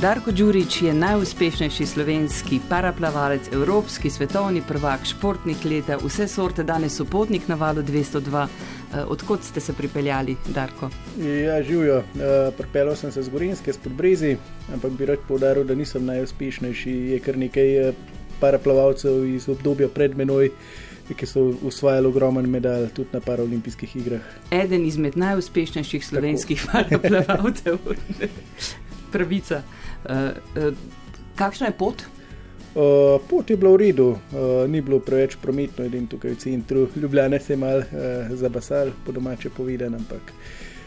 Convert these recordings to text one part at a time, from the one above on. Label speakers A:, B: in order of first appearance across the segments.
A: Darko Đurič je najuspešnejši slovenski paraplavalec, evropski svetovni prvak, športnik leta, vse sorte, danes sopotnik na valu 202. Eh, odkot ste se pripeljali, Darko?
B: Ja, živijo. Eh, pripeljal sem se z Gorinske, spod Brezi, ampak bi rad povdaril, da nisem najuspešnejši. Je kar nekaj eh, paraplavalcev iz obdobja pred menoj. Ki so usvajali ogromen medalj tudi na paraolimpijskih igrah.
A: Eden izmed najuspešnejših slovenskih paraplavalcev. Pravica. Uh, uh, kakšna je pot?
B: Uh, pot je bila v redu, uh, ni bilo preveč prometno, edin tukaj v centru. Ljubljane se je mal uh, zabasal, po domače povedan, ampak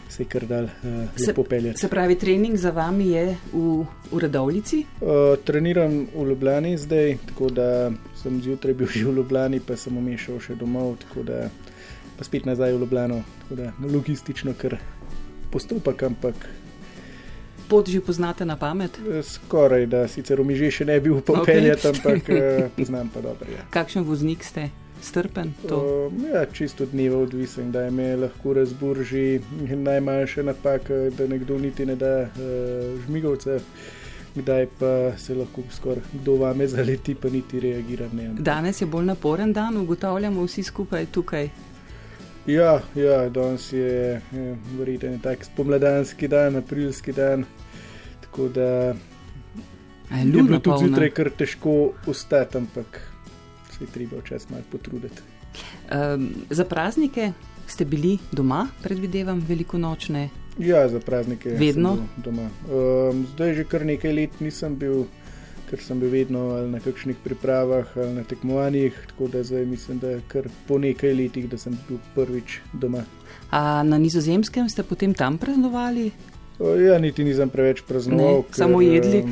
B: se je kar dal uh, se, popeljati.
A: Se pravi, trening za vami je v, v Radovlici?
B: Uh, treniram v Ljubljani zdaj, tako da sem zjutraj bil že v Ljubljani, pa sem omešal še domov, tako da pa spet nazaj v Ljubljano. Tako da logistično kar postopek, ampak
A: pot že poznate na pamet?
B: Eh, skoraj, da sicer v miži še ne bi upal okay. peljati, ampak eh, poznam pa dobro. Ja.
A: Kakšen voznik ste? Strpen,
B: uh, ja, čisto dneva odvisen, da me lahko razburži najmanjša napaka, da nekdo niti ne da uh, žmigovce, kdaj pa se lahko skoraj kdo vame zaleti, pa niti reagira. Ne.
A: Danes je bolj naporen dan, ugotavljamo vsi skupaj tukaj.
B: Ja, ja danes je verjetno tak spomladanski dan, aprilski dan. Tako da
A: je bilo tudi
B: zjutraj kar težko ustati, ampak se je treba včasih malo potruditi.
A: Um, za praznike ste bili doma, predvidevam, veliko nočne?
B: Ja, za praznike
A: vedno
B: doma. Um, zdaj že kar nekaj let nisem bil ker sem bil vedno ali na kakšnih pripravah ali na tekmovanjih, tako da zdaj mislim, da je kar po nekaj letih, da sem bil prvič doma.
A: A na nizozemskem ste potem tam praznovali?
B: Ja, niti nisem preveč praznoval.
A: Ker, samo jedli.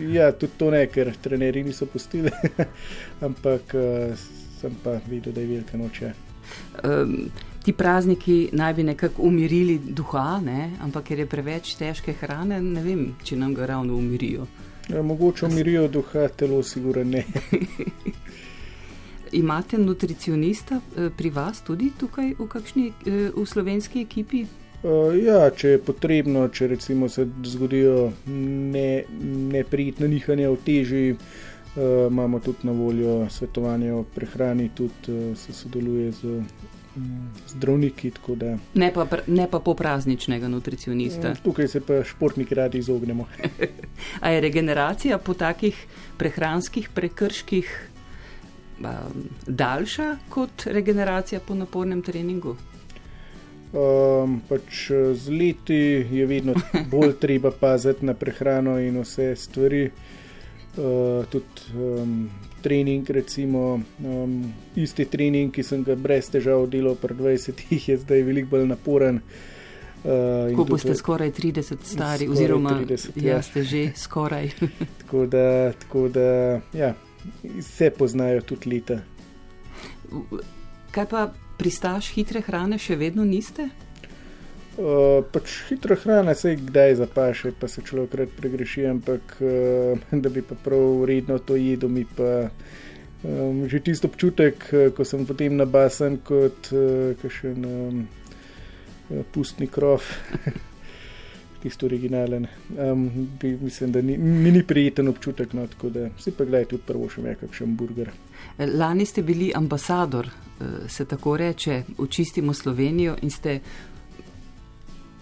B: Ja, tudi to ne, ker trenerji niso pustili, ampak sem pa videl, da je velika noč.
A: Um, ti prazniki naj bi nekako umirili duha, ne? ampak ker je preveč težke hrane, ne vem, če nam ga ravno umirijo.
B: Ja, mogoče umirijo duha, telo, sigurno ne.
A: Imate nutricionista eh, pri vas tudi tukaj v, kakšni, eh, v slovenski ekipi?
B: Uh, ja, če je potrebno, če recimo se zgodijo neprijetne ne nihanja v teži, imamo tudi na voljo svetovanje o prehrani, tudi se sodeluje z zdravniki. Da...
A: Ne, pa, ne pa po prazničnega nutricionista.
B: Mm, tukaj se pa športniki radi izognemo.
A: A je regeneracija po takih prehranskih prekrških um, daljša kot regeneracija po napornem treningu?
B: Um, pač z leti je vedno bolj treba paziti na prehrano in vse stvari. Uh, tudi um, trening, recimo um, isti trening, ki sem ga brez težav delal pred 20 leti, je zdaj veliko bolj naporen.
A: Uh, Ko boste tukaj, skoraj 30 stari, skoraj oziroma 30, ja, ja, ste že skoraj.
B: tako da, tako da ja, vse poznajo tudi leta.
A: Kaj pa pristaš hitre hrane, še vedno niste?
B: Uh, pač hitra hrana se jih kdaj zapaše, pa se človek rad pregreši, ampak uh, da bi pa prav redno to jedel, mi pa um, že tisto občutek, ko sem potem nabasen kot uh, še en um, pustni krov, tisto originalen. Um, bi, mislim, da ni, ni, prijeten občutek, no, tako da si pa gledaj tudi prvo še nekakšen burger.
A: Lani ste bili ambasador, se tako reče, očistimo Slovenijo in ste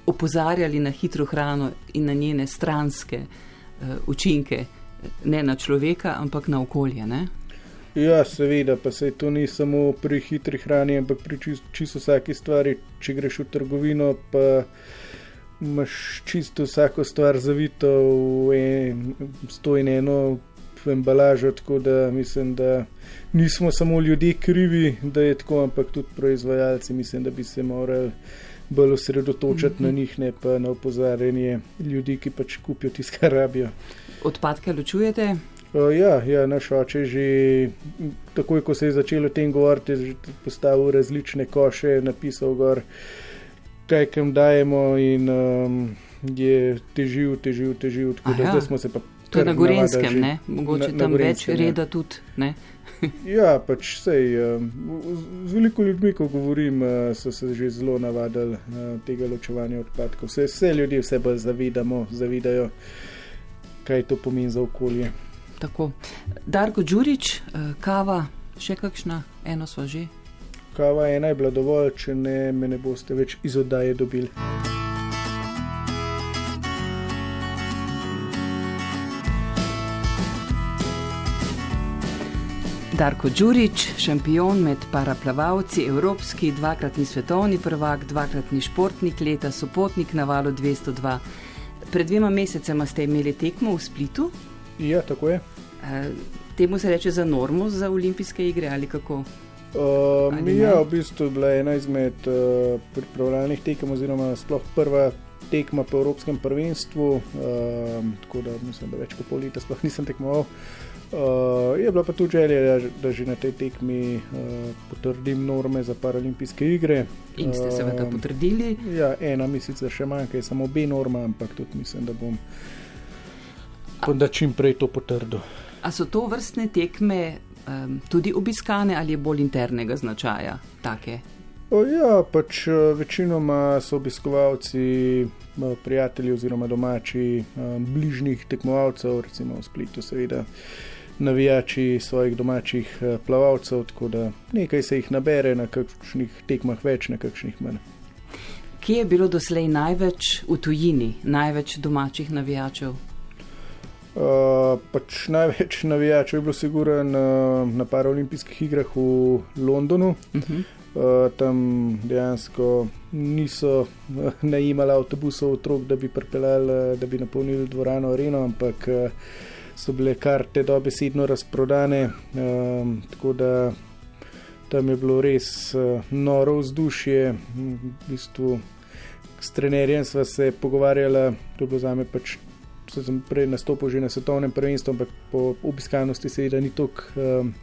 A: opozarjali na hitro hrano in na njene stranske uh, učinke, ne na človeka, ampak na okolje. Ne?
B: Ja, seveda, pa se to ni samo pri hitri hrani, ampak pri čisto čist vsaki stvari. Če greš v trgovino, pa imaš čisto vsako stvar zavito v en, stoj in eno embalažo, tako da mislim, da nismo samo ljudje krivi, da je tako, ampak tudi proizvajalci mislim, da bi se morali bolj osredotočiti mm -hmm. na njih, ne pa na opozarjanje ljudi, ki pač kupijo tisto, kar rabijo.
A: Odpadke ločujete?
B: Uh, ja, ja, naš oče že takoj, ko se je začelo o tem govoriti, je postavil različne koše, napisal gor, kaj kam dajemo in um, je težil, težil, težil. Tako da smo se pa.
A: To je na Gorenskem, ne? Mogoče na, tam na več ja. reda tudi, ne?
B: ja, pač sej, z veliko ljudmi, ko govorim, uh, so se že zelo navadili uh, tega ločevanja odpadkov. Vse, vse ljudi vse bolj zavidamo, zavidajo. kaj to pomeni za okolje.
A: Tako. Darko Đurič, eh, kava, še kakšna, eno smo že.
B: Kava ena je bila dovolj, če ne, me ne boste več iz oddaje dobili.
A: Darko Đurič, šampion med paraplavalci, evropski, dvakratni svetovni prvak, dvakratni športnik leta, sopotnik na valu 202. Pred dvema mesecema ste imeli tekmo v Splitu.
B: Ja, tako je.
A: E, temu se reče za normo za olimpijske igre ali kako?
B: Um, ali ja, v bistvu je bila ena izmed uh, pripravljalnih tekem, oziroma sploh prva tekma po Evropskem prvenstvu. Um, tako da mislim, da več kot pol leta sploh nisem tekmoval. Uh, je bila pa tudi želja, da, da že na tej tekmi uh, potrdim norme za paralimpijske igre.
A: In ste seveda uh, potrdili?
B: Ja, ena mi sicer še manjka, je samo obe norma, ampak tudi mislim, da bom da čim prej to potrdil.
A: A so to vrstne tekme um, tudi obiskane ali bolj internega značaja? Take?
B: O, ja, pač večinoma so obiskovalci prijatelji oziroma domači bližnjih tekmovalcev, recimo v Splitu, seveda navijači svojih domačih eh, plavalcev, tako da nekaj se jih nabere na kakšnih tekmah več, na kakšnih manj.
A: Kje je bilo doslej največ v tujini, največ domačih navijačev?
B: Uh, pač največ navijačev je bilo sigurno na, na paraolimpijskih igrah v Londonu. Uh -huh. uh, tam dejansko niso uh, najimali avtobusov otrok, da bi pripeljali, da bi napolnili dvorano Areno, ampak uh, so bile karte dobesedno razprodane, um, tako da tam je bilo res uh, noro vzdušje. V bistvu s trenerjem sva se pogovarjala, to je bilo za me pač. Sem prej nastopil že na svetovnem prvenstvu, ampak po obiskanosti se je da ni tako um,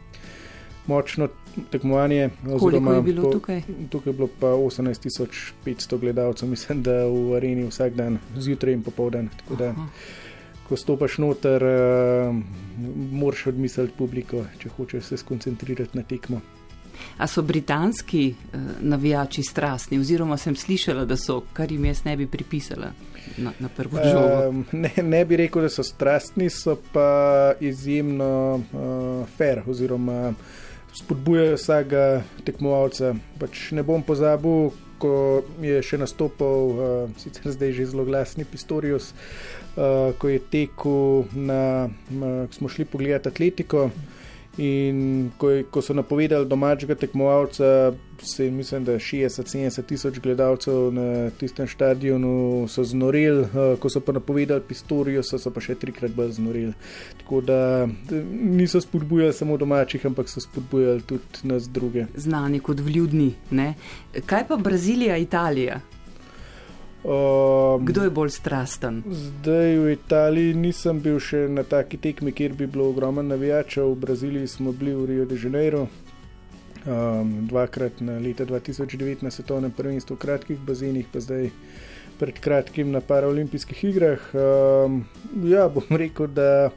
B: močno tekmovanje.
A: Koliko je bilo po, tukaj?
B: Tukaj je bilo pa 18.500 gledalcev, mislim, da v areni vsak dan, zjutraj in popoldan. Tako da Aha ko stopiš noter, uh, moraš odmisliti publiko, če hočeš se skoncentrirati na tekmo.
A: A so britanski uh, navijači strastni, oziroma sem slišala, da so, kar jim jaz ne bi pripisala na, na prvo žogo? Um,
B: ne, ne bi rekel, da so strastni, so pa izjemno uh, fair, oziroma spodbujajo vsakega tekmovalca. Pač ne bom pozabil, ko je še nastopil, uh, sicer zdaj že zelo glasni Pistorius, uh, ko je tekel, na, uh, smo šli pogledati Atletiko. In ko, je, ko so napovedali domačega tekmovalca, se je, mislim, da 60-70 tisoč gledalcev na tistem stadionu so znorili, uh, ko so pa napovedali Pistorijo, so, so pa še trikrat bolj znorili. Tako da niso spodbujali samo domačih, ampak so spodbujali tudi nas druge.
A: Znani kot vljudni. Ne? Kaj pa Brazilija, Italija?
B: Um,
A: Kdo je bolj strasten?
B: Zdaj v Italiji nisem bil še na taki tekmi, kjer bi bilo ogromno navijačev. V Braziliji smo bili v Rio de Janeiro, um, dvakrat na leta 2009 na svetovnem prvenstvu v kratkih bazenih, pa zdaj pred kratkim na paraolimpijskih igrah. Um, ja, bom rekel, da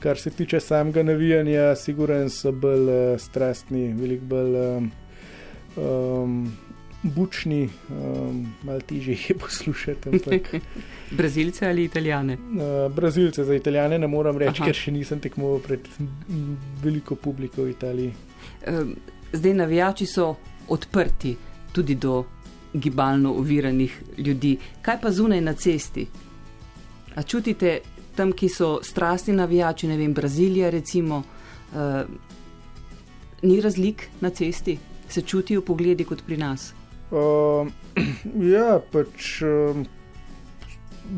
B: kar se tiče samega navijanja, siguren so bolj uh, strastni, veliko bolj. Um, um, bučni, um, malo težje je poslušati.
A: Brazilce ali italijane?
B: Uh, Brazilce, za italijane ne moram reči, Aha. ker še nisem tekmoval pred veliko publiko v Italiji.
A: Um, zdaj navijači so odprti tudi do gibalno oviranih ljudi. Kaj pa zunaj na cesti? A čutite tam, ki so strastni navijači, ne vem, Brazilija recimo, uh, ni razlik na cesti? Se čutijo pogledi kot pri nas?
B: Uh, ja, pač um,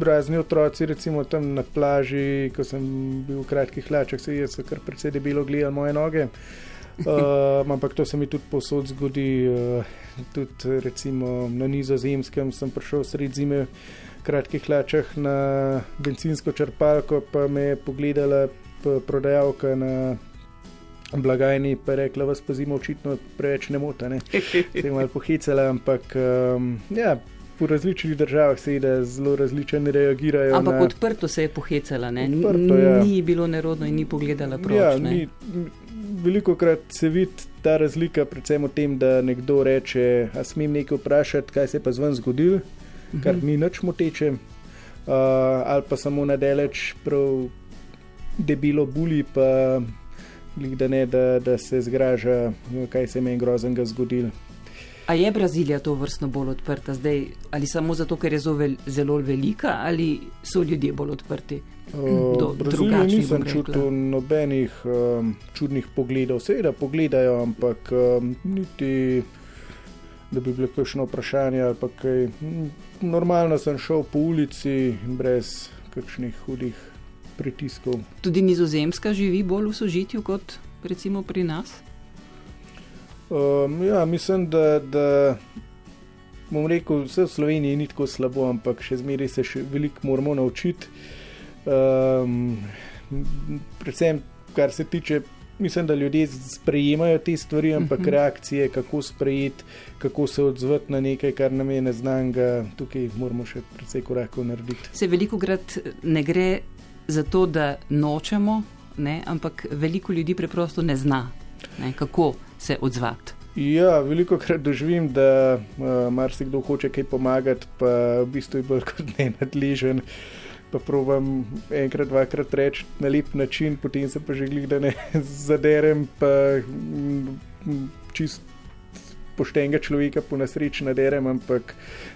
B: razni otroci, recimo tam na plaži, ko sem bil v kratkih hlačah, se je kar precej debelo gledal moje noge. Uh, ampak to se mi tudi posod zgodi. Uh, tudi recimo na nizozemskem sem prišel sredi zime v kratkih hlačah na benzinsko črpalko, pa me je pogledala prodajalka na blagajni, pa je rekla, vas pa zimo očitno preveč ne mota, ne. Se je malo pohicala, ampak um, ja. V različnih državah se je zelo različno reagirajo.
A: Ampak na... odprto se je pohecala, odprto, ja. ni bilo nerodno in ni pogledala prav. Ja, ni,
B: veliko krat se vidi ta razlika, predvsem v tem, da nekdo reče: A smem nekaj vprašati, kaj se je pa zven zgodil, kar mhm. -huh. ni nič moteče, uh, ali pa samo nadaleč prav debilo buli, pa da, ne, da, da se zgraža, kaj se je meni groznega zgodilo.
A: A je Brazilija to vrstno bolj odprta zdaj, ali samo zato, ker je zelo velika, ali so ljudje bolj odprti?
B: Do Brazilije nisem čutil nobenih um, čudnih pogledov. Seveda pogledajo, ampak um, niti da bi bilo kakšno vprašanje ali kaj. Normalno sem šel po ulici brez kakšnih hudih pritiskov.
A: Tudi nizozemska živi bolj v sožitju kot recimo pri nas?
B: Um, ja, mislim, da, da bom rekel, vse v Sloveniji ni tako slabo, ampak še zmeraj se še veliko moramo naučiti. Um, predvsem, kar se tiče, mislim, da ljudje sprejemajo te stvari, ampak uh mhm. -huh. reakcije, kako sprejeti, kako se odzvati na nekaj, kar nam je neznanga, tukaj moramo še precej korakov narediti.
A: Se veliko krat ne gre za to, da nočemo, ne, ampak veliko ljudi preprosto ne zna, ne, kako se odzvati.
B: Ja, veliko krat doživim, da uh, marsikdo hoče kaj pomagati, pa v bistvu je bolj kot ne nadležen. Pa provam enkrat, dvakrat reči na lep način, potem se pa že glih, da ne zaderem, pa mm, čist poštenega človeka po nesreči naderem, ampak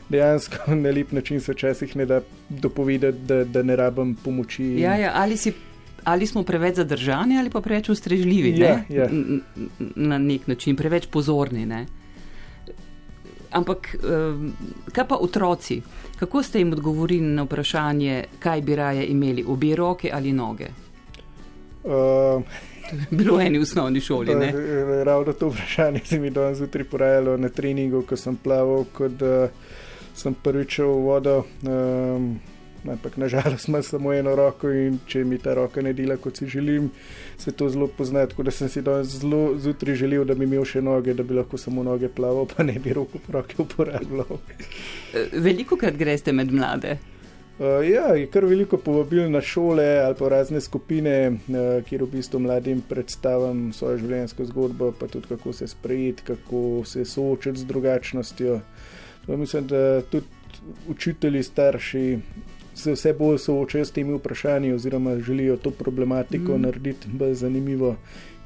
B: dejansko na lep način se včasih ne da dopovedati, da, da ne rabim pomoči.
A: Ja, ja, ali si ali smo preveč zadržani ali pa preveč ustrežljivi
B: ja, ja.
A: na nek način, preveč pozorni. Ne? Ampak, kaj pa otroci? Kako ste jim odgovorili na vprašanje, kaj bi raje imeli, obe roke ali noge? Uh, Bilo je eni v osnovni šoli.
B: Ravno to vprašanje se mi danes zjutraj porajalo na treningu, ko sem plaval, kot uh, sem prvič v vodo. Um, ampak nažalost imam samo eno roko in če mi ta roka ne dela, kot si želim, se to zelo pozna. Tako da sem si danes zelo zjutraj želel, da bi imel še noge, da bi lahko samo noge plaval, pa ne bi roko v roke uporabljal.
A: Eh, veliko krat greste med mlade.
B: Uh, ja, je kar veliko povabil na šole ali pa razne skupine, uh, kjer v bistvu mladim predstavim svojo življenjsko zgodbo, pa tudi kako se sprejeti, kako se soočiti z drugačnostjo. To mislim, da tudi učitelji, starši se vse bolj soočajo s temi vprašanji, oziroma želijo to problematiko mm. narediti bolj zanimivo,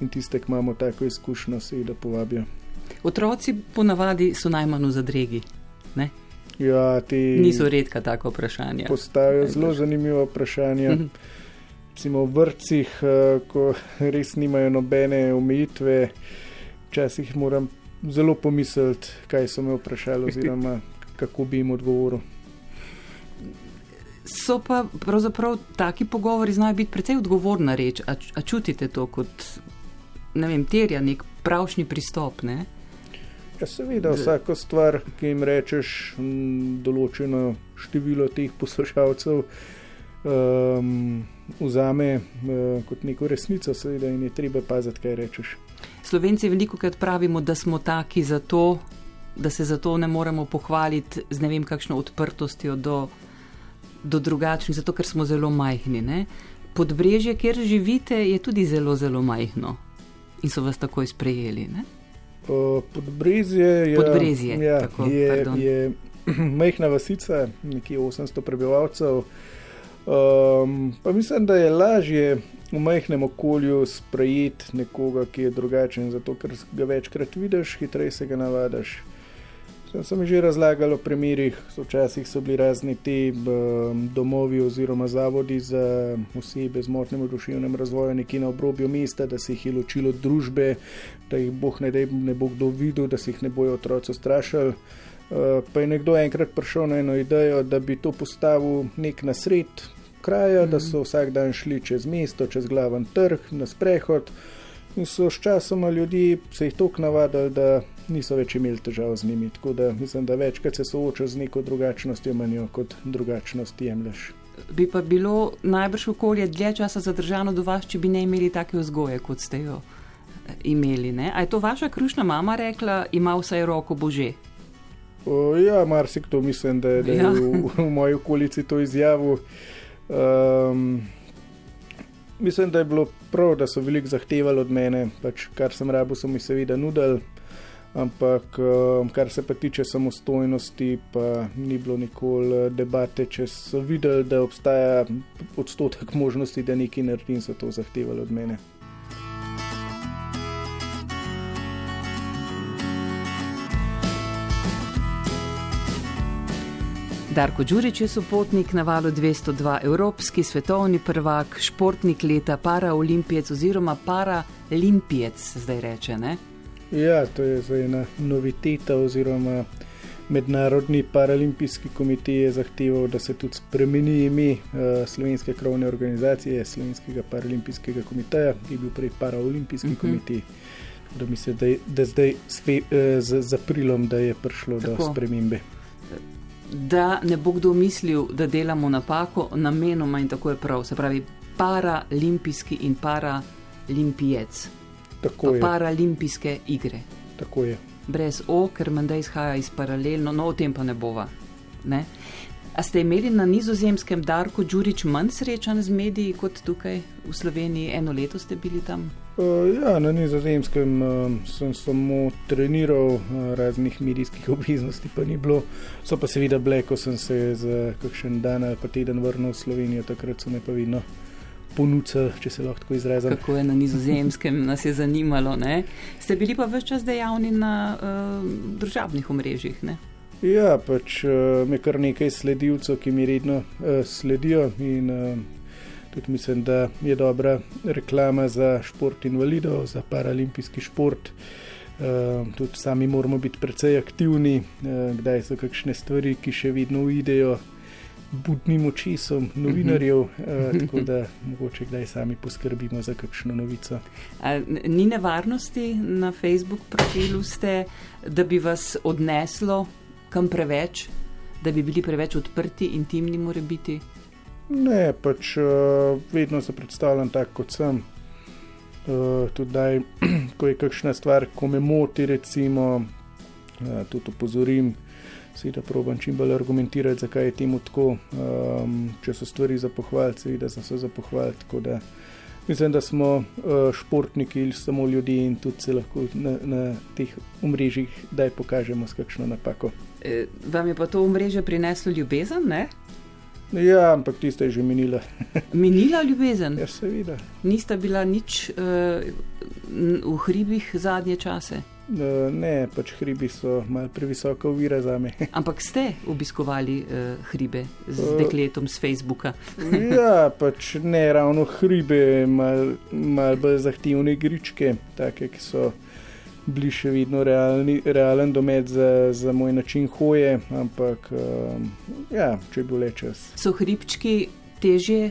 B: in tiste, ki imamo tako izkušnjo, se jih da povabijo.
A: Otroci ponavadi so najmanj v zadregi.
B: Ja,
A: niso redka tako vprašanja.
B: Postavijo zelo zanimivo vprašanje. Mhm. Recimo v vrtcih, eh, ko res nimajo nobene omejitve, včasih moram zelo pomisliti, kaj so me vprašali, oziroma kako bi jim odgovoril
A: so pa pravzaprav taki pogovori znajo biti precej odgovorna reč. A, a čutite to kot, ne vem, terja nek pravšnji pristop? Ne?
B: Ja, seveda, vsako stvar, ki jim rečeš, določeno število teh poslušalcev um, vzame uh, kot neko resnico, seveda, in je treba paziti, kaj rečeš.
A: Slovenci veliko krat pravimo, da smo taki zato, da se zato ne moremo pohvaliti z ne vem kakšno odprtostjo do do drugačnih, zato ker smo zelo majhni. Ne? Podbrežje, kjer živite, je tudi zelo, zelo majhno in so vas takoj sprejeli.
B: Podbrezje je,
A: Podbrezje,
B: ja,
A: tako,
B: je, je majhna vasica, nekje 800 prebivalcev. Um, pa mislim, da je lažje v majhnem okolju sprejeti nekoga, ki je drugačen, zato ker ga večkrat vidiš, hitreje se ga navadaš. Sem, sem že razlagal o primerih, včasih so bili razni ti um, domovi oziroma zavodi za osebe z motnjami v duševnem razvoju nekje na obrobju mesta, da se jih je ločilo družbe, da jih boh ne, dej, ne bo kdo videl, da se jih ne bojo otroci strašili. Uh, pa je nekdo enkrat prišel na eno idejo, da bi to postavil nek nasred kraja, mm. da so vsak dan šli čez mesto, čez glaven trg, na sprehod. In so s časom ljudi se jih tako navadili, da niso več imeli težav z njimi. Tako da mislim, da večkrat se soočajo z neko drugačnostjo, manjo kot drugačnost jemliš.
A: Bi pa bilo najbrž okolje dlje časa zadržano do vas, če bi ne imeli take vzgoje, kot ste jo eh, imeli. Ne? A je to vaša krušna mama rekla, ima vsaj roko bože?
B: O, ja, marsikdo mislim, da, da ja. je v, v moji okolici to izjavil. Um, mislim, da je bilo prav, da so veliko zahtevali od mene, pač, kar sem rabo, so mi seveda nudili. Ampak, um, kar se pa tiče samostojnosti, pa ni bilo nikoli debate, če so videli, da obstaja odstotek možnosti, da nekaj naredim, so to zahtevali od mene.
A: Darko Đurič je sopotnik na valu 202, evropski svetovni prvak, športnik leta, paraolimpijec oziroma paralimpijec, zdaj reče. Ne?
B: Ja, to je zdaj ena noviteta oziroma Mednarodni paralimpijski komitej je zahteval, da se tudi spremeni ime uh, slovenske krovne organizacije, slovenskega paralimpijskega komiteja, ki je bil prej paraolimpijski uh mhm. -huh. komitej. Da mislim, da je da zdaj sve, uh, z, z aprilom, da je prišlo Tako. do spremembe
A: da ne bo kdo mislil, da delamo napako, namenoma in tako je prav. Se pravi, paralimpijski in paralimpijec.
B: Tako je.
A: Paralimpijske igre.
B: Tako je.
A: Brez O, ker menda izhaja iz paralelno, no o tem pa ne bova. Ne? A ste imeli na nizozemskem Darku Đurič manj srečan z mediji kot tukaj v Sloveniji? Eno leto ste bili tam?
B: Uh, ja, na nizozemskem uh, sem samo treniral, uh, raznih medijskih obveznosti pa ni bilo. So pa seveda bile, ko sem se za kakšen dan ali pa teden vrnil v Slovenijo, takrat so me pa vidno ponudili, če se lahko tako izrazim.
A: Kako je na nizozemskem, nas je zanimalo. Ne? Ste bili pa več čas dejavni na uh, družabnih omrežjih? Ne?
B: Ja, pač uh, me kar nekaj sledilcev, ki mi redno uh, sledijo in uh, Tudi mislim, da je dobra reklama za šport invalidov, za paralimpijski šport. Uh, tudi sami moramo biti precej aktivni, uh, kdaj so kakšne stvari, ki še vedno uidejo budnim očesom novinarjev, uh, tako da mogoče kdaj sami poskrbimo za kakšno novico.
A: A, ni nevarnosti na Facebook profilu, ste, da bi vas odneslo kam preveč, da bi bili preveč odprti, intimni, mora biti.
B: Ne, pač uh, vedno se predstavljam tako, kot sem. Uh, tudi, ko je kakšna stvar, ko me moti, recimo, uh, tudi opozorim, si da probujem čim bolj argumentirati, zakaj je temu tako. Um, če so stvari za pohvalce, da so se za pohvalce. Mislim, da smo uh, športniki ali samo ljudje in tudi se lahko na, na teh omrežjih daj pokažemo s kakšno napako.
A: E, vam je pa to omrežje prineslo ljubezen, ne?
B: Ja, ampak tiste je že minila.
A: minila ljubezen?
B: Ja, seveda.
A: Nista bila nič uh, v hribih zadnje čase?
B: Uh, ne, pač hribi so malo previsoka uvira za me.
A: Ampak ste obiskovali uh, hribe z uh, dekletom z Facebooka?
B: ja, pač ne ravno hribe, malo mal bolj zahtevne gričke, take, ki so bili še vedno realni, realen domet za, za moj način hoje, ampak um, ja, če bi bile čas.
A: So hribčki težje,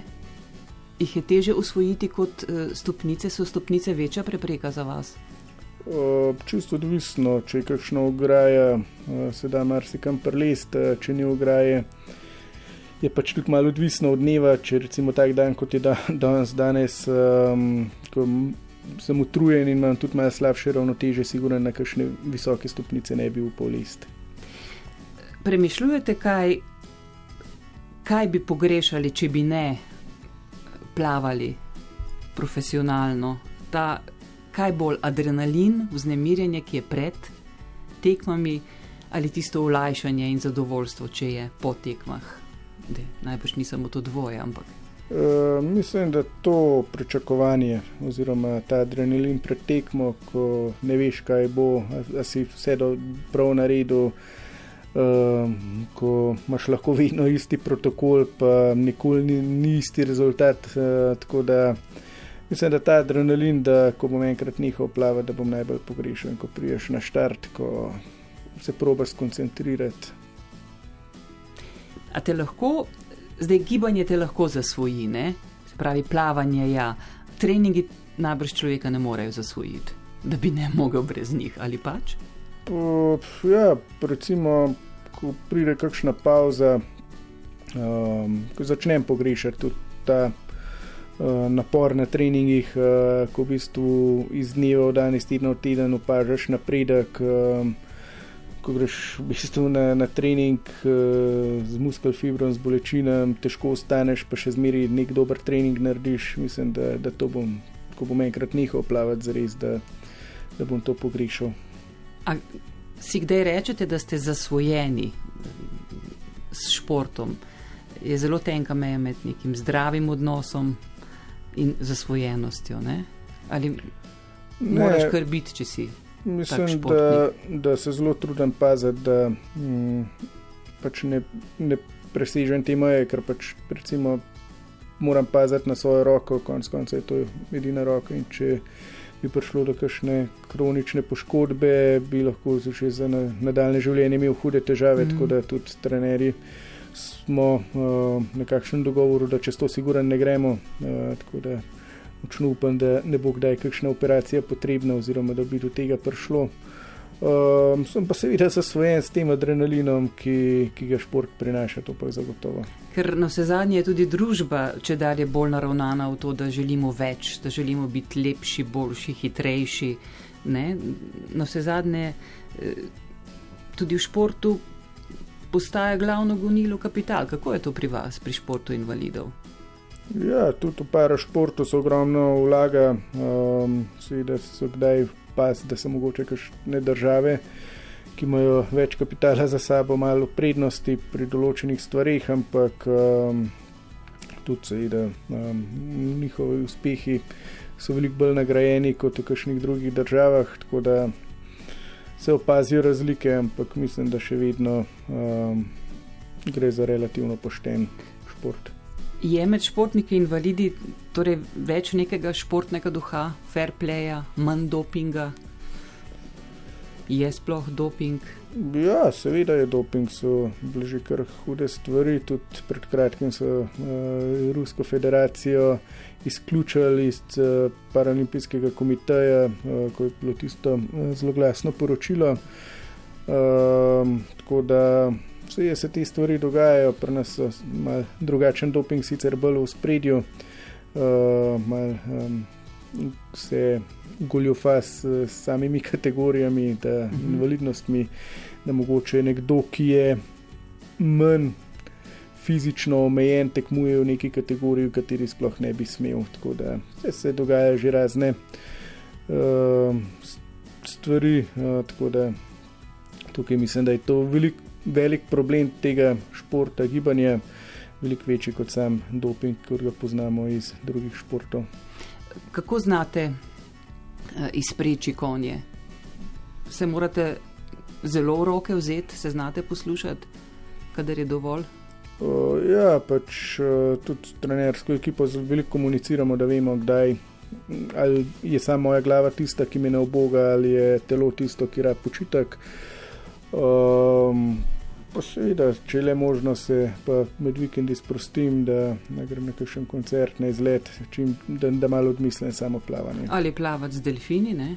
A: jih je teže usvojiti kot uh, stopnice, so stopnice večja prepreka za vas?
B: Uh, čisto odvisno, če je kakšno ograja, uh, se da marsikam prelest, uh, če ni ograje. Je pač tudi malo odvisno od dneva, če recimo tak dan, kot je da, danes, danes um, ko sem utrujen in imam tudi malo slabše ravnoteže, sigurno na kakšne visoke stopnice ne bi upal list.
A: Premišljujete, kaj, kaj bi pogrešali, če bi ne plavali profesionalno? Ta, kaj bolj adrenalin, vznemirjenje, ki je pred tekmami, ali tisto olajšanje in zadovoljstvo, če je po tekmah? Najbrž ni samo to dvoje, ampak.
B: Eh, mislim, da to pričakovanje, oziroma ta adrenalin pred tekmo, ko ne veš, kaj bo, da si vse do prav naredil, uh, ko imaš lahko vedno isti protokol, pa nikoli ni, ni isti rezultat. Uh, tako da mislim, da ta adrenalin, da ko bom enkrat njihov plava, da bom najbolj pogrešal ko priješ na štart, ko se probaš skoncentrirati.
A: A te lahko Zdaj, gibanje te lahko zasvoji, ne? pravi plavanje, ja. Treningi najbrž človeka ne morejo zasvojiti, da bi ne mogel brez njih ali pač.
B: Uh, ja, recimo, ko pride kakšna pauza, um, ko začnem pogrešati tudi ta uh, napor na treningih, uh, ko v bistvu iz dneva v dan, iz tedna v teden opažaš napredek. Um, ko greš v bistvu na, na trening uh, z muskelfibrom, z bolečinami, težko ostaneš, pa še zmeri nek dober trening narediš. Mislim, da, da to bom, ko bom enkrat nehal plavati, zares, da, da bom to pogrešal.
A: A si kdaj rečete, da ste zasvojeni s športom? Je zelo tenka meja med nekim zdravim odnosom in zasvojenostjo. Ne? Ali ne, moraš kar biti, če si?
B: Mislim, da, da se zelo trudim paziti, da hm, pač ne, ne presežem te meje, ker pač recimo moram paziti na svojo roko, konec konca je to edina roka. In če bi prišlo do kakšne kronične poškodbe, bi lahko že za nadaljne življenje imel hude težave, mm. tako da tudi trenerji smo uh, na kakšnem dogovoru, da čez to sigurno ne gremo. Uh, tako da močno upam, da ne bo kdaj kakšna operacija potrebna, oziroma da bi do tega prišlo. Um, sem pa seveda zasvojen s tem adrenalinom, ki, ki ga šport prinaša, to pa je zagotovo.
A: Ker na vse zadnje je tudi družba, če dalje bolj naravnana v to, da želimo več, da želimo biti lepši, boljši, hitrejši. Ne? Na vse zadnje eh, tudi v športu postaja glavno gonilo kapital. Kako je to pri vas, pri športu invalidov?
B: Ja, tudi v parašportu se ogromno vlaga, um, seveda so kdaj opaziti, da so mogoče kakšne države, ki imajo več kapitala za sabo, malo prednosti pri določenih stvarih, ampak um, tudi seveda um, njihovi uspehi so veliko bolj nagrajeni kot v kakšnih drugih državah, tako da se opazijo razlike, ampak mislim, da še vedno um, gre za relativno pošten šport.
A: Je med športniki invalidi torej več nekega športnega duha, fair playa, manj dopinga? Je sploh doping?
B: Ja, seveda je doping, so bile že kar hude stvari. Tudi pred kratkim so uh, Rusko federacijo izključili iz uh, Paralimpijskega komiteja, uh, ko je bilo tisto uh, zelo glasno poročilo. Uh, tako da Vse se te stvari dogajajo, pri nas je malo drugačen doping, sicer bolj v spredju, uh, malo um, se goljufa s, s samimi kategorijami, da mhm. invalidnostmi, da mogoče nekdo, ki je manj fizično omejen, tekmuje v neki kategoriji, v kateri sploh ne bi smel. Tako da se dogajajo že razne uh, stvari. Uh, tako da tukaj mislim, da je to veliko velik problem tega športa, gibanja, veliko večji kot sam doping, kot ga poznamo iz drugih športov.
A: Kako znate uh, izpreči konje? Se morate zelo v roke vzeti, se znate poslušati, kadar je dovolj?
B: Uh, ja, pač uh, tudi trenersko ekipo veliko komuniciramo, da vemo, kdaj. Ali je samo moja glava tista, ki me ne oboga, ali je telo tisto, ki rad počitek. Um, pa seveda, če le možno se med vikendi sprostim, da ne grem na kakšen koncert, na izlet, čim, da, da malo odmislim samo plavanje.
A: Ali plavati z delfini? Ne?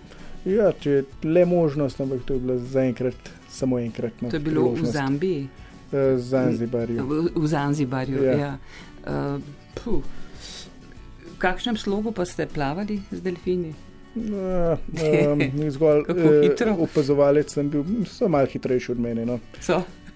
B: Ja, če le možnost, ampak to je bilo zaenkrat samo enkrat.
A: No, to je bilo v Zambiji.
B: Uh, Zanzibarju.
A: V, v Zanzibarju, ja. ja. Uh, v kakšnem slogu pa ste plavali z delfini?
B: Uh, um, zgolj uh, opazovalec sem bil, so malo hitrejši od mene. No.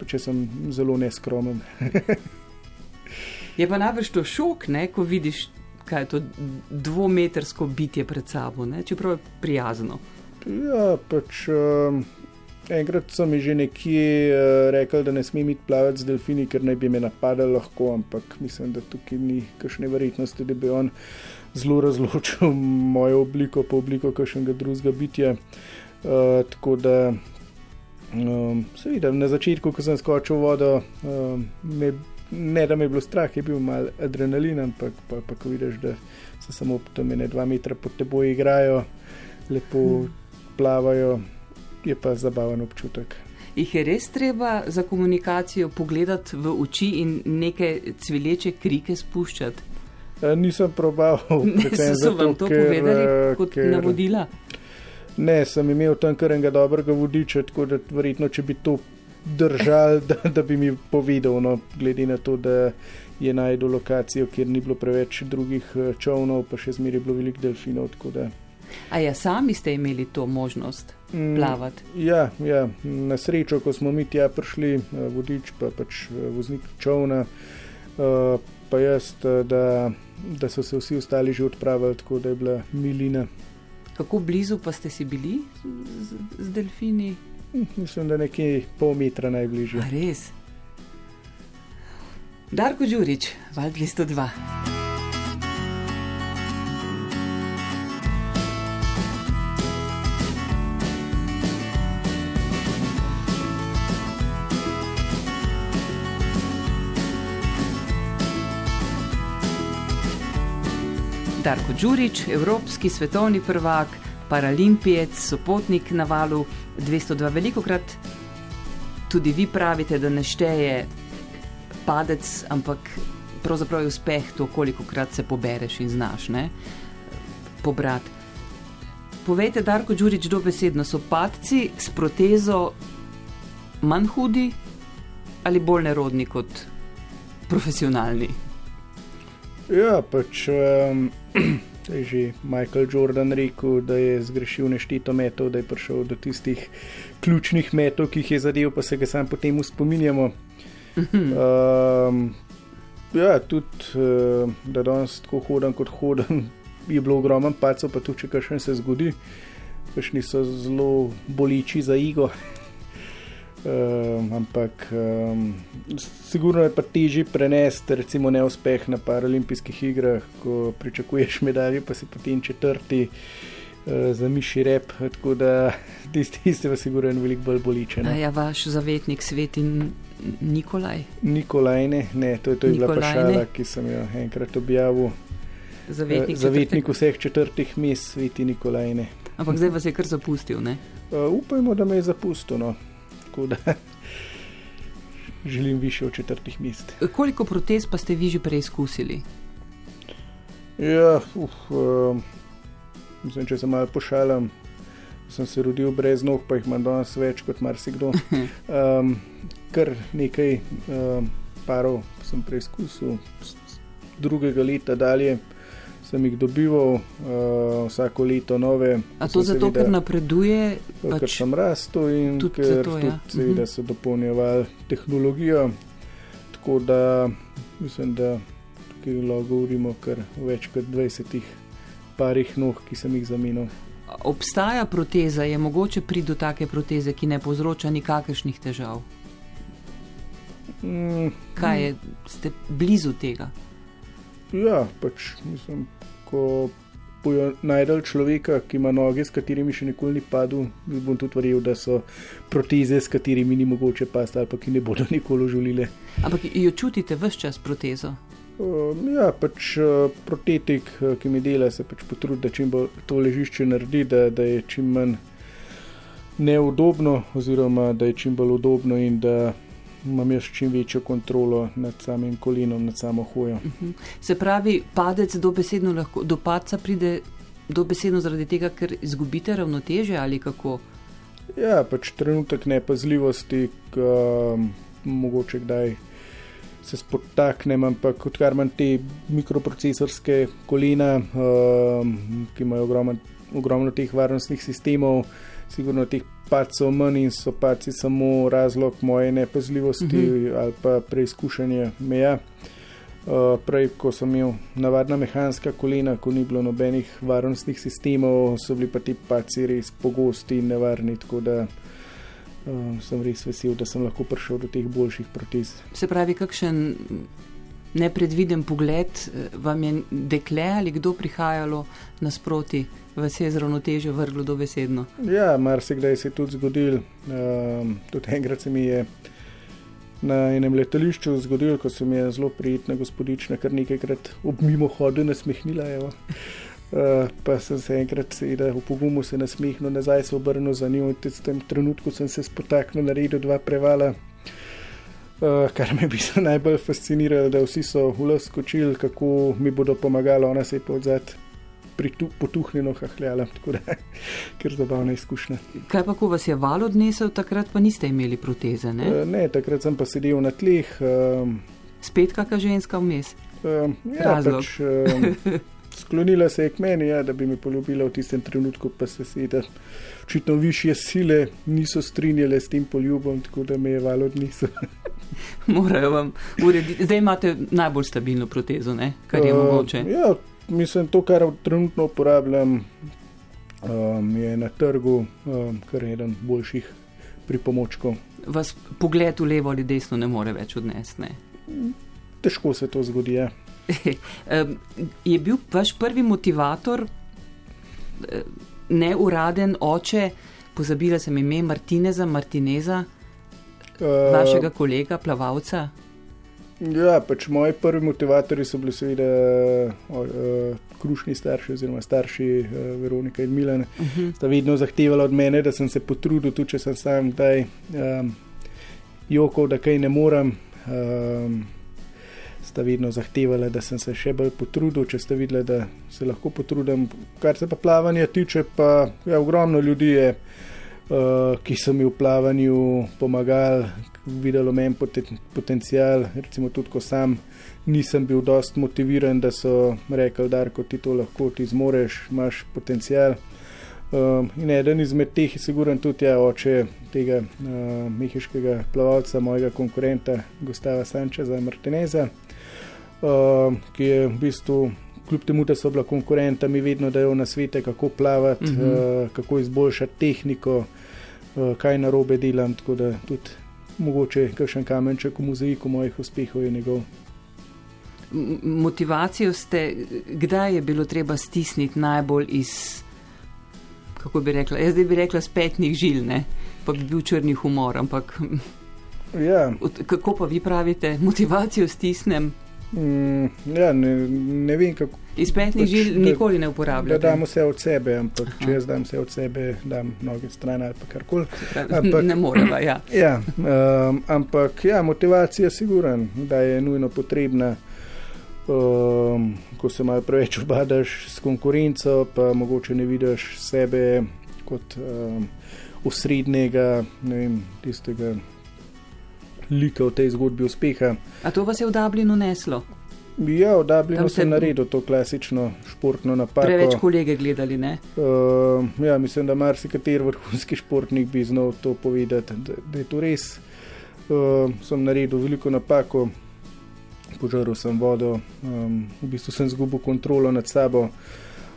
B: Če sem zelo neskromen.
A: je pa najbrž to šok, ne, ko vidiš, kaj je to dvometrsko bitje pred sabo, ne, čeprav je prijazno.
B: Ja, pač. Um, Enkrat so mi že nekje uh, rekli, da ne smem iti plavati z delfini, ker naj bi me napadali lahko, ampak mislim, da tukaj ni kakšne verjetnosti, da bi on zelo razločil mojo obliko, pa obliko kakšnega drugega bitja. Uh, tako da, um, seveda, na začetku, ko sem skočil vodo, um, me, ne da me je bilo strah, je bil mal adrenalin, ampak pa, pa ko vidiš, da se samo tam ene dva metra pod teboj igrajo, lepo hmm. plavajo, je pa zabaven občutek.
A: Ih je res treba za komunikacijo pogledati v oči in neke cvileče krike spuščati?
B: Eh, nisem probal.
A: So vam to ker, povedali eh, kot ker, navodila?
B: Ne, sem imel tam kar enega dobrega vodiča, tako da verjetno, če bi to držal, da, da bi mi povedal, no, glede na to, da je najdel lokacijo, kjer ni bilo preveč drugih eh, čovnov, pa še zmeraj bilo veliko delfinov.
A: A ja, sami ste imeli to možnost plavati?
B: Mm, ja, ja, na srečo, ko smo mi tja prišli, vodič pa pač voznik čovna, pa jaz, da da so se vsi ostali že odpravili, tako da je bila milina
A: Kako blizu pa ste si bili z, z delfini?
B: Mislim, da nekje pol metra najbližje.
A: A res. Darko Đurič, Val 202. Darko Đurič, evropski svetovni prvak, paralimpijec, sopotnik na valu 202. Veliko krat tudi vi pravite, da ne šteje padec, ampak pravzaprav je uspeh to, koliko krat se pobereš in znaš ne? pobrati. Povejte, Darko Đurič, dobesedno so padci s protezo manj hudi ali bolj nerodni kot profesionalni?
B: Ja, pač um, je že Michael Jordan rekel, da je zgrešil neštito metov, da je prišel do tistih ključnih metov, ki jih je zadev, pa se ga sam potem uspominjamo. Um, ja, tudi uh, da danes tako hodim kot hodim, je bilo ogromno pacov, pa tudi če kaj še se zgodi, kakšni so zelo boliči za igo. Um, ampak um, sigurno je pa težje prenesti, recimo, neuspeh na paralimpijskih igrah, ko pričakuješ medalje, pa si potem četrti uh, za miši rep. Tako da tisti, ste vas sigurno veliko bolj boliče.
A: A ja, vaš zavetnik svet in Nikolaj.
B: Nikolaj, ne, ne to je, to je bila pa šala, ki sem jo enkrat objavil.
A: Zavetnik,
B: uh, zavetnik vseh četrtih mest, sveti Nikolaj. Ne.
A: Ampak zdaj vas je kar zapustil, ne?
B: Uh, upajmo, da me je zapustil. No tako da želim više od četrtih mest.
A: Koliko protest pa ste vi že preizkusili?
B: Ja, uf, um, mislim, če se malo pošalim, sem se rodil brez nog, pa jih imam danes več kot marsikdo. Um, kar nekaj um, parov sem preizkusil, drugega leta dalje sem jih dobival uh, vsako leto nove.
A: A to zato, seveda, ker napreduje?
B: Pač ker sem rastel in tudi ker zato, ja. tudi, seveda, mhm. so dopolnjevali tehnologijo. Tako da mislim, da tukaj lahko govorimo kar več kot 20 parih nog, ki sem jih zamenil.
A: Obstaja proteza, je mogoče priti do take proteze, ki ne povzroča nikakršnih težav. Mm, Kaj je, ste blizu tega?
B: Ja, pač mislim, ko bojo najdel človeka, ki ima noge, s katerimi še nikoli ni padel, bom tudi verjel, da so proteze, s katerimi ni mogoče pasti ali pa ki ne bodo nikoli žulile.
A: Ampak jo čutite vse čas protezo?
B: Uh, ja, pač uh, protetik, uh, ki mi dela, se pač potrudi, da čim bolj to ležišče naredi, da, da je čim manj neudobno, oziroma da je čim bolj udobno in da imam jaz čim večjo kontrolo nad samim kolenom, nad samo hojo. Uh
A: mhm. -huh. Se pravi, padec do besedno lahko, do paca pride do besedno zaradi tega, ker izgubite ravnoteže ali kako?
B: Ja, pač trenutek nepazljivosti, ki um, mogoče kdaj se spotaknem, ampak odkar imam te mikroprocesorske kolena, um, ki imajo ogromno, ogromno teh varnostnih sistemov, sigurno teh pacov manj in so paci samo razlog moje nepazljivosti uh mhm. -huh. ali pa preizkušanje meja. Uh, prej, ko sem imel navadna mehanska kolena, ko ni bilo nobenih varnostnih sistemov, so bili pa ti paci res pogosti in nevarni, tako da uh, sem res vesel, da sem lahko prišel do teh boljših protez.
A: Se pravi, kakšen nepredviden pogled eh, vam je dekle ali kdo prihajalo nasproti? vas je zravnotežje vrglo do besedno.
B: Ja, marsikdaj se je tudi zgodil. Um, tudi enkrat se mi je na enem letališču zgodil, ko se mi je zelo prijetna gospodična kar nekajkrat ob mimo hodu nasmehnila. Uh, pa sem se enkrat sedel v pogumu, se nasmehnil nazaj, se obrnil za njo in v tem trenutku sem se spotaknil na redu dva prevala. Uh, kar me je najbolj fasciniralo, da vsi so v las skočili, kako mi bodo pomagali, ona se je pa odzad potuhnjeno hahljala, tako da je zabavna izkušnja.
A: Kaj pa, ko vas je val odnesel, takrat pa niste imeli proteze? Ne,
B: uh, ne takrat sem pa sedel na tleh. Um,
A: Spet kakšna ženska vmes?
B: Um, ja, pač, um, sklonila se je k meni, ja, da bi me poljubila v tistem trenutku, pa se sedaj. Očitno više sile niso strinjale s tem poljubom, tako da me je val odnesel.
A: Morajo vam urediti. Zdaj imate najbolj stabilno protezo, ne? kar je uh, mogoče.
B: Ja, mislim, to, kar trenutno uporabljam, um, je na trgu um, kar eden boljših pripomočkov.
A: Vas pogled v levo ali desno ne more več odnesti?
B: Težko se to zgodi. Ja.
A: je bil vaš prvi motivator, eh, neuraden oče, pozabila sem ime Martineza, Martineza, uh, vašega kolega, plavalca?
B: Ja, pač moji prvi motivatori so bili seveda uh, krušni starši oziroma starši uh, Veronika in Milan. Uh mhm. -huh. Sta vedno zahtevali od mene, da sem se potrudil, tudi če sem sam kdaj um, jokal, da kaj ne morem. Um, sta vedno zahtevali, da sem se še bolj potrudil, če ste videli, da se lahko potrudim. Kar se pa plavanja tiče, pa ja, ogromno ljudi je, uh, ki so mi v plavanju pomagali, videlo meni poten, potencial, recimo tudi ko sam nisem bil dost motiviran, da so rekli, da ti to lahko ti zmoreš, imaš potencial. Um, in eden izmed teh je siguren tudi ja, oče tega uh, mehiškega plavalca, mojega konkurenta Gustava Sančeza Martineza, uh, ki je v bistvu, kljub temu, da so bila konkurenta, mi vedno dajo na svete, kako plavati, uh -huh. uh, kako izboljšati tehniko, uh, kaj narobe delam, tako da tudi mogoče kakšen kamenček v mozaiku mojih uspehov je njegov.
A: Motivacijo ste, kdaj je bilo treba stisniti najbolj iz, kako bi rekla, jaz bi rekla, spetnih žil, ne? pa bi bil črni humor. Ampak,
B: ja.
A: Kako pa vi pravite, motivacijo stisnem?
B: Mm, ja, ne, ne vem, kako.
A: Iz petnih pač, žil nikoli ne uporabljam.
B: Da dam vse od sebe, ampak Aha. če jaz dam vse od sebe, dam noge stran ali pa karkoli.
A: Ne moremo, ja.
B: ja um, ampak ja, motivacija je siguran, da je nujno potrebna. Um, ko se malo preveč obadaš s konkurenco, pa mogoče ne vidiš sebe kot um, osrednjega, ne vem, tistega lika v tej zgodbi uspeha.
A: A to vas je v Dublinu neslo?
B: Ja, v Dublinu sem naredil to klasično športno napako.
A: Preveč kolege gledali, ne?
B: Uh, ja, mislim, da marsikateri vrhunski športnik bi znal to povedati, da, da je to res. Uh, sem naredil veliko napako, požaril sem vodo, um, v bistvu sem zgubil kontrolo nad sabo.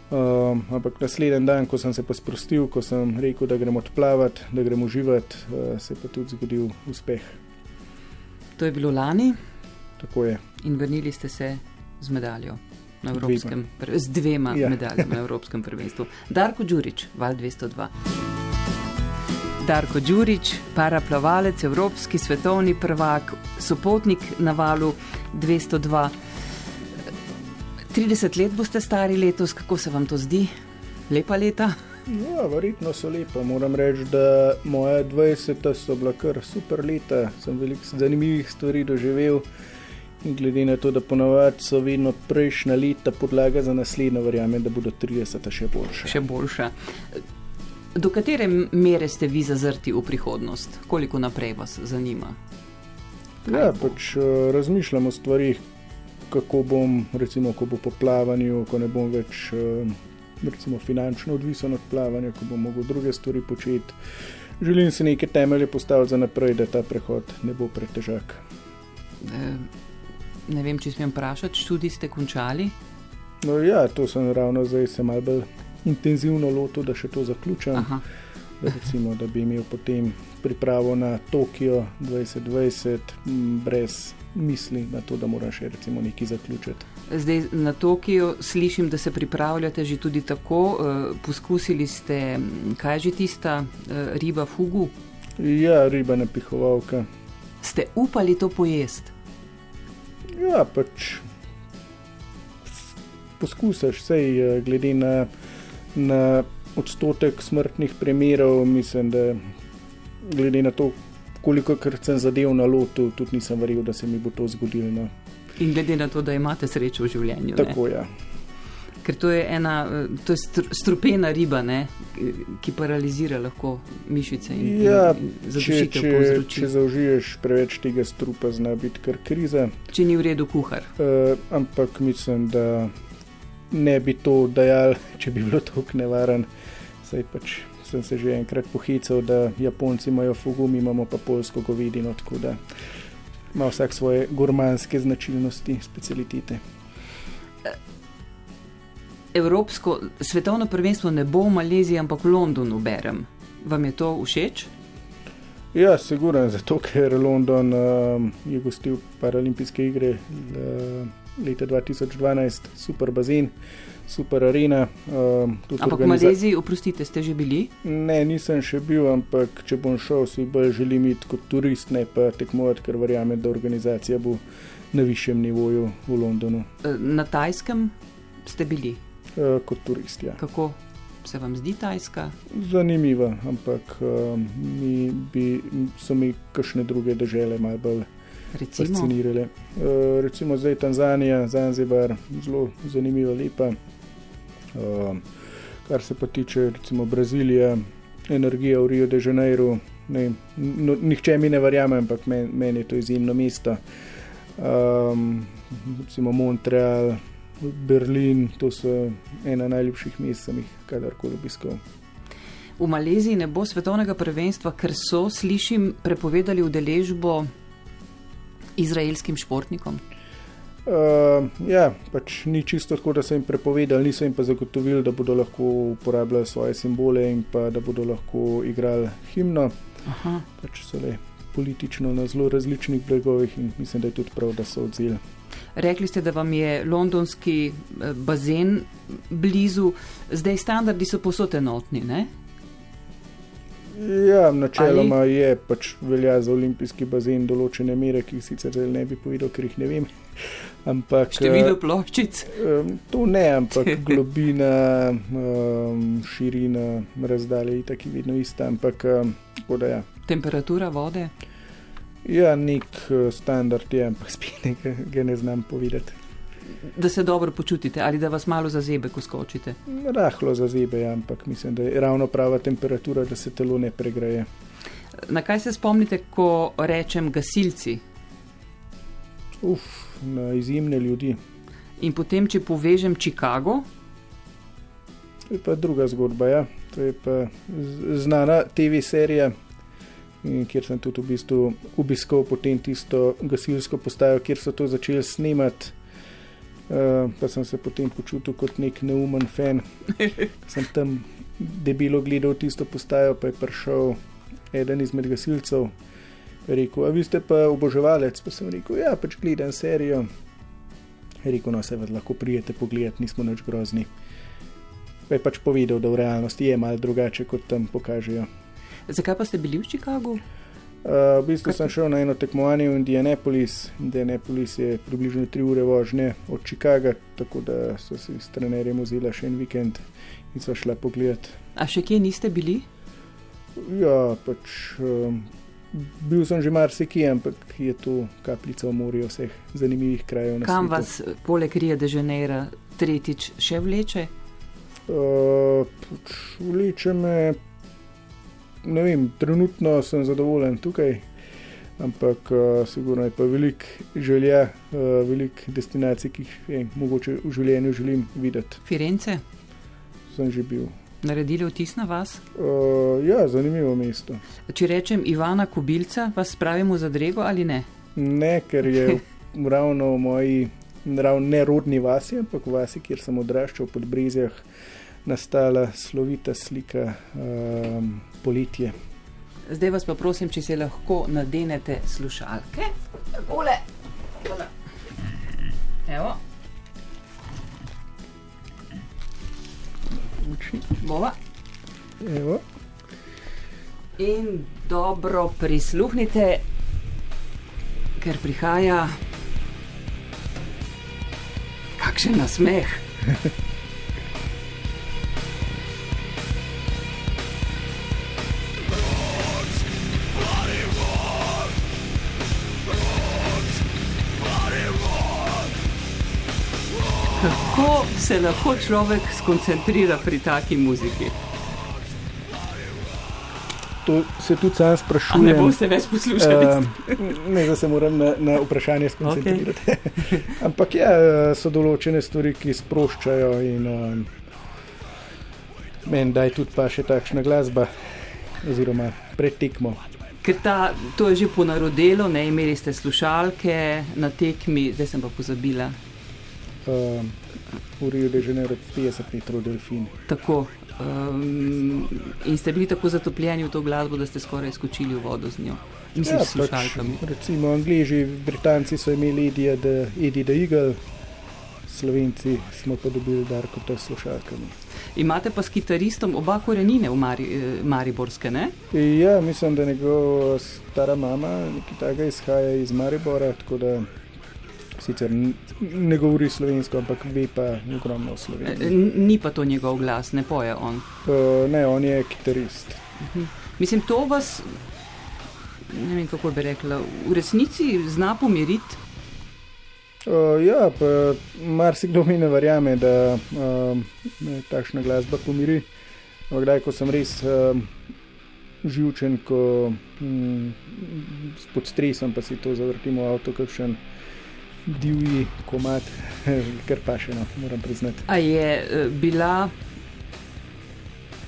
B: Um, ampak naslednji dan, ko sem se pa sprostil, ko sem rekel, da gremo odplavati, da gremo uživati, uh, se je pa tudi zgodil uspeh.
A: To je bilo lani.
B: Tako je.
A: In vrnili ste se z medaljo. Evropskem, z dvema ja. medaljami na Evropskem prvenstvu. Darko Đurič, Val 202. Darko Đurič, paraplavalec, evropski svetovni prvak, sopotnik na valu 202. 30 let boste stari letos, kako se vam to zdi? Lepa leta?
B: Ja, verjetno so lepa. Moram reči, da moja 20 so bila kar super leta. Sem veliko zanimivih stvari doživel. In glede na to, da ponovadi so vedno prejšnja leta podlaga za naslednjo, verjamem, da bodo 30 še boljša.
A: Še boljša. Do katere mere ste vi zazrti v prihodnost, koliko naprej vas zanima?
B: Ja, pač uh, razmišljam o stvarih, kako bom, recimo, ko bo po plavanju, ko ne bom več uh, recimo, finančno odvisen od plavanja, ko bom mogel druge stvari početi. Želim si neke temelje postaviti za naprej, da ta prehod ne bo pretežak.
A: E ne vem, če smem vprašati, študij ste končali?
B: No, ja, to sem ravno zdaj se malo bolj intenzivno lotil, da še to zaključim. Da, recimo, da bi imel potem pripravo na Tokio 2020, brez misli na to, da moram še recimo nekaj zaključiti.
A: Zdaj na Tokio slišim, da se pripravljate že tudi tako. Uh, poskusili ste, kaj je že tista uh, riba fugu?
B: Ja, riba napihovalka.
A: Ste upali to pojesti?
B: Ja, pač poskusiš, vse je eh, glede na, na odstotek smrtnih primerov. Mislim, da glede na to, koliko krat sem zadev na lotu, tudi nisem verjel, da se mi bo to zgodilo. No.
A: In glede na to, da imate srečo v življenju.
B: Tako je. Ja
A: ker to je ena, to je strupena riba, ne, ki paralizira lahko mišice in,
B: ja, in, in zadušitev povzroči. Če zaužiješ preveč tega strupa, zna biti kar kriza.
A: Če ni v redu kuhar.
B: Uh, ampak mislim, da ne bi to dajal, če bi bilo tako nevaren. Saj pač sem se že enkrat pohical, da Japonci imajo fugu, mi imamo pa polsko govedino, tako da ima vsak svoje gurmanske značilnosti, specialitete.
A: Evropsko svetovno prvenstvo ne bo v Maleziji, ampak v Londonu berem. Vam je to všeč?
B: Ja, sigurno, zato ker London um, je gostil paralimpijske igre uh, leta 2012, super bazen, super arena. Um,
A: ampak v Maleziji, oprostite, ste že bili?
B: Ne, nisem še bil, ampak če bom šel, si bolj želim iti kot turist, ne pa tekmovati, ker verjamem, da organizacija bo na višjem nivoju v Londonu.
A: Na Tajskem ste bili?
B: Uh, kot turist, ja.
A: Kako? se vam zdi Tajska?
B: Zanimiva, ampak um, mi bi, so mi kakšne druge države malo bolj fascinirale. Uh, recimo zdaj Tanzanija, Zanzibar, zelo zanimiva, lepa. Um, kar se pa tiče recimo Brazilije, energija v Rio de Janeiro. Ne, no, nihče mi ne verjame, ampak meni men je to izjemno mesto. Um, recimo Montreal, Berlin, to so ena najljubših mest, sem jih kadarkoli obiskal.
A: V Maleziji ne bo svetovnega prvenstva, ker so, slišim, prepovedali udeležbo izraelskim športnikom.
B: Uh, ja, pač ni čisto tako, da so jim prepovedali, niso jim pa zagotovili, da bodo lahko uporabljali svoje simbole in pa da bodo lahko igrali himno. Pač so le politično na zelo različnih bregovih in mislim, da je tudi prav, da so odzeli.
A: Rekli ste, da vam je londonski eh, bazen blizu, zdaj standardi so posod enotni. Ne?
B: Ja, načeloma Ali? je pač velja za olimpijski bazen določene mere, ki jih sicer ne bi povedal, ker jih ne vem. Ampak,
A: Število eh, ploščic?
B: To ne, ampak globina, širina, razdalje je tako vedno ista. Ampak, da, ja.
A: Temperatura vode?
B: Ja, nek eh, standard je, ampak spet ga ne znam povedati.
A: Da se dobro počutite ali da vas malo zazebe, ko skočite?
B: Rahlo zazebe, ja, ampak mislim, da je ravno prava temperatura, da se telo ne pregreje.
A: Na kaj se spomnite, ko rečem gasilci?
B: Uf, na izjemne ljudi.
A: In potem, če povežem Chicago?
B: To je pa druga zgodba, ja. To je pa znana TV serija kjer sem tudi v bistvu obiskal potem tisto gasilsko postajo, kjer so to začeli snemati. Uh, pa sem se potem počutil kot nek neumen fan. sem tam debelo gledal tisto postajo, pa je prišel eden izmed gasilcev. Rekel, a vi ste pa oboževalec, pa sem rekel, ja, pač gledam serijo. Rekel, no, se vas lahko prijete pogledati, nismo nič grozni. Pa je pač povedal, da v realnosti je malo drugače, kot tam pokažejo.
A: Zakaj pa ste bili v Chicagu?
B: Uh, v bistvu Kaj sem šel na eno tekmovanje v Indianapolis. Indianapolis je približno 3 ure vožnje od Chicaga, tako da so si s trenerjem vzeli še en vikend in so šli pogledat.
A: A še kje niste bili?
B: Ja, pač um, bil sem že marsikje, ampak je to kapljica v morju vseh zanimivih krajev.
A: Kam vas poleg Rio de Janeiro tretjič še vleče?
B: Uh, vleče me ne vem, trenutno sem zadovoljen tukaj, ampak uh, sigurno je pa veliko želja, uh, veliko destinacij, ki jih je, mogoče v življenju želim videti.
A: Firence?
B: Sem že bil.
A: Naredili vtis na vas?
B: Uh, ja, zanimivo mesto.
A: Če rečem Ivana Kubilca, vas spravimo za drego ali ne?
B: Ne, ker je ravno v moji nerodni vasi, ampak v vasi, kjer sem odraščal pod Brezjah nastala slovita slika um, poletje.
A: Zdaj vas pa prosim, če se lahko nadenete slušalke. Tole. Tole. Evo. Bova.
B: Evo.
A: In dobro prisluhnite, ker prihaja kakšen nasmeh. se lahko človek skoncentrira pri taki muziki.
B: To se tudi sam sprašujem.
A: Ne boste več poslušali.
B: Uh, ne, da se moram na, na vprašanje skoncentrirati. Okay. Ampak ja, so določene stvari, ki sproščajo in um, meni da je tudi pa še takšna glasba oziroma pretekmo.
A: Ker ta, to je že ponarodelo, ne imeli ste slušalke na tekmi, zdaj sem pa pozabila.
B: Uh, v Rio de Janeiro 50 metrov delfin.
A: Tako. Um, in ste bili tako zatopljeni v to glasbo, da ste skoraj skočili v vodo z njo. Mislim,
B: Ja,
A: s slušalkami.
B: pač, recimo Angliži, Britanci so imeli Eddie the, Eddie the Eagle, Slovenci smo pa dobili Darko s slušalkami.
A: Imate pa s kitaristom oba korenine v Mari, eh, Mariborske, ne?
B: Ja, mislim, da njegova stara mama nekaj takega izhaja iz Maribora, tako da sicer ne govori slovensko, ampak ve pa ogromno o Sloveniji.
A: n- Ni pa to njegov glas, ne poje on.
B: Uh, ne, on je kitarist.
A: Mislim, to vas, ne vem kako bi rekla, v resnici zna pomiriti.
B: Uh, ja, pa marsikdo mi ne verjame, da um, me takšna glasba pomiri. Ampak kdaj, ko sem res um, živčen, ko um, pod stresom pa si to zavrtimo avto, kakšen divji komat, kar pa še no, moram priznati.
A: A je eh, bila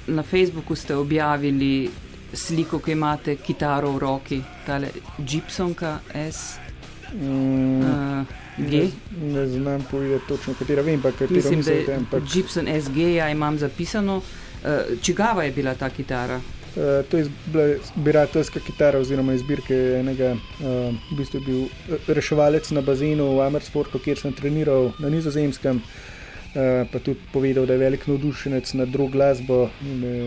A: na Facebooku ste objavili sliko, ki imate kitaro v roki, tale Gibsonka S.
B: Mm,
A: Uh,
B: ne,
A: G.
B: ne znam povedati točno, katera vem, pa katero
A: Mislim, da je
B: ampak
A: Gibson SG, ja imam zapisano. Uh, čigava je bila ta kitara?
B: Uh, to je bila zbirateljska kitara oziroma izbirke enega, uh, v bistvu je bil eh, reševalec na bazenu v Amersfortu, kjer sem treniral na nizozemskem. Uh, pa tudi povedal, da je velik navdušenec nad drug glasbo.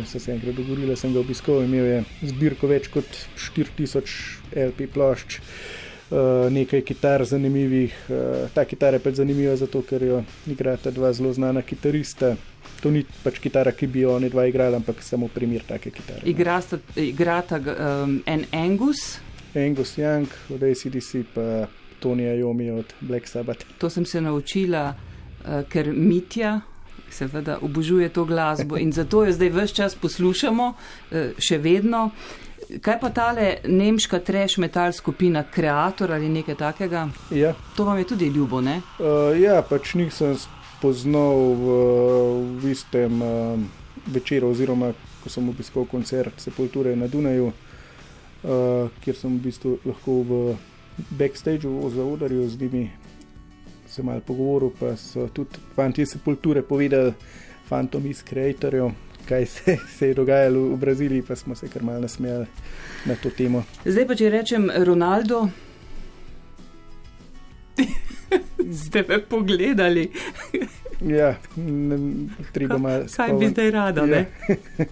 B: Se enkrat dogovorili, da sem ga obiskal. Imel je zbirko več kot 4000 LP plošč, uh, nekaj kitar zanimivih. Uh, ta kitara je pač zanimiva zato, ker jo igrata dva zelo znana kitarista. To ni pač kitara, ki bi jo oni dva igrali, ampak samo primer take kitare. no.
A: Igrasta, igrata ga, um, en Angus,
B: Angus Young od ACDC, pa Tonija Jomi od Black Sabbath.
A: to sem se naučila, uh, ker Mitja. Seveda obožuje to glasbo in zato jo zdaj vse čas poslušamo, eh, še vedno. Kaj pa tale nemška trash metal skupina Creator ali nekaj takega?
B: Ja,
A: To vam je tudi ljubo, ne?
B: uh, ja, pač nisem spoznal v, v istem uh, večeru, oziroma ko sem obiskal koncert Sepulture na Dunaju, uh, kjer sem v bistvu lahko v backstageu za udarju z njimi se mal pogovoril, pa so tudi fanti iz Sepulture povedali, fantom iz Creatorjev. Kaj se, se je dogajalo v Braziliji, pa smo se kar mal nasmejali na to temo.
A: Zdaj pa, če rečem Ronaldo. Ste me pogledali,
B: Ja, ne, treba malo.
A: kaj bi zdaj rada,
B: Ja.
A: ne?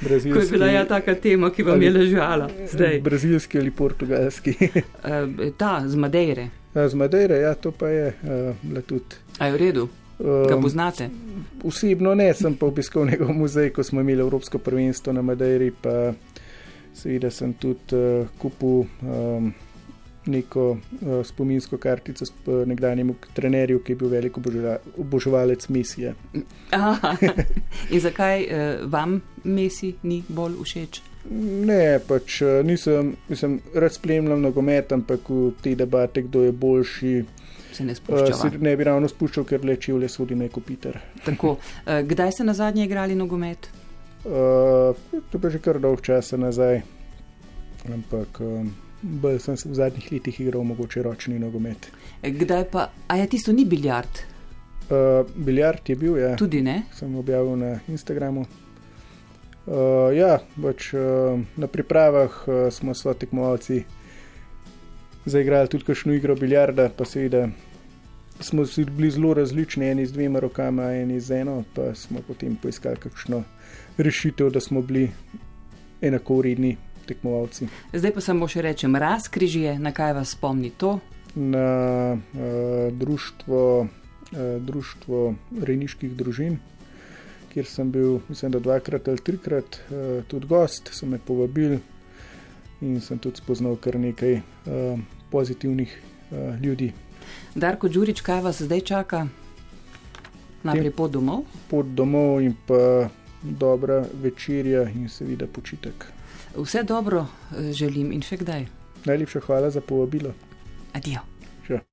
A: Ko je bila ja taka tema, ki vam je ležala zdaj.
B: Brazilski ali portugalski.
A: Uh, ta z Madeire.
B: Ja, Z Madeire, ja, to pa je uh, bila tudi.
A: A je v redu, ga
B: Um,
A: poznate?
B: osebno ne, sem pa obiskal njegov muzej, ko smo imeli Evropsko prvenstvo na Madeiri, pa seveda sem tudi uh, kupil um, neko uh, spominsko kartico s uh, nekdanjemu trenerju, ki je bil velik oboževa- oboževalec misije.
A: Aha. In zakaj uh, vam Messi ni bolj všeč?
B: Ne, pač nisem, mislim, rad spremljam nogomet, ampak v te debate, kdo je boljši,
A: Se ne spuščava.
B: se ne bi ravno spuščal, ker leči v les vodi neko Peter.
A: Tako, kdaj ste na zadnje igrali nogomet?
B: Uh, to pa že kar dolg časa nazaj, ampak um, bolj sem se v zadnjih letih igral mogoče ročni nogomet.
A: Kdaj pa, a je tisto ni biljard?
B: Uh, biljard je bil, ja,
A: Tudi ne?
B: sem objavil na Instagramu. Uh, ja, pač uh, na pripravah uh, smo s tekmovalci zaigrali tudi kakšno igro biljarda, pa seveda smo si bili zelo različni, eni z dvema rokama, eni z eno, pa smo potem poiskali kakšno rešitev, da smo bili enakovredni tekmovalci.
A: Zdaj pa samo še rečem, razkrižje, na kaj vas spomni to?
B: Na uh, društvo, uh, društvo rejniških družin, kjer sem bil, mislim, da dvakrat ali trikrat uh, tudi gost, so me povabili in sem tudi spoznal kar nekaj uh, pozitivnih uh, ljudi.
A: Darko Đurič, kaj vas zdaj čaka? Najprej pot domov?
B: Pot domov in pa dobra večerja in seveda počitek.
A: Vse dobro eh, želim in še kdaj.
B: Najlepša hvala za povabilo.
A: Adijo.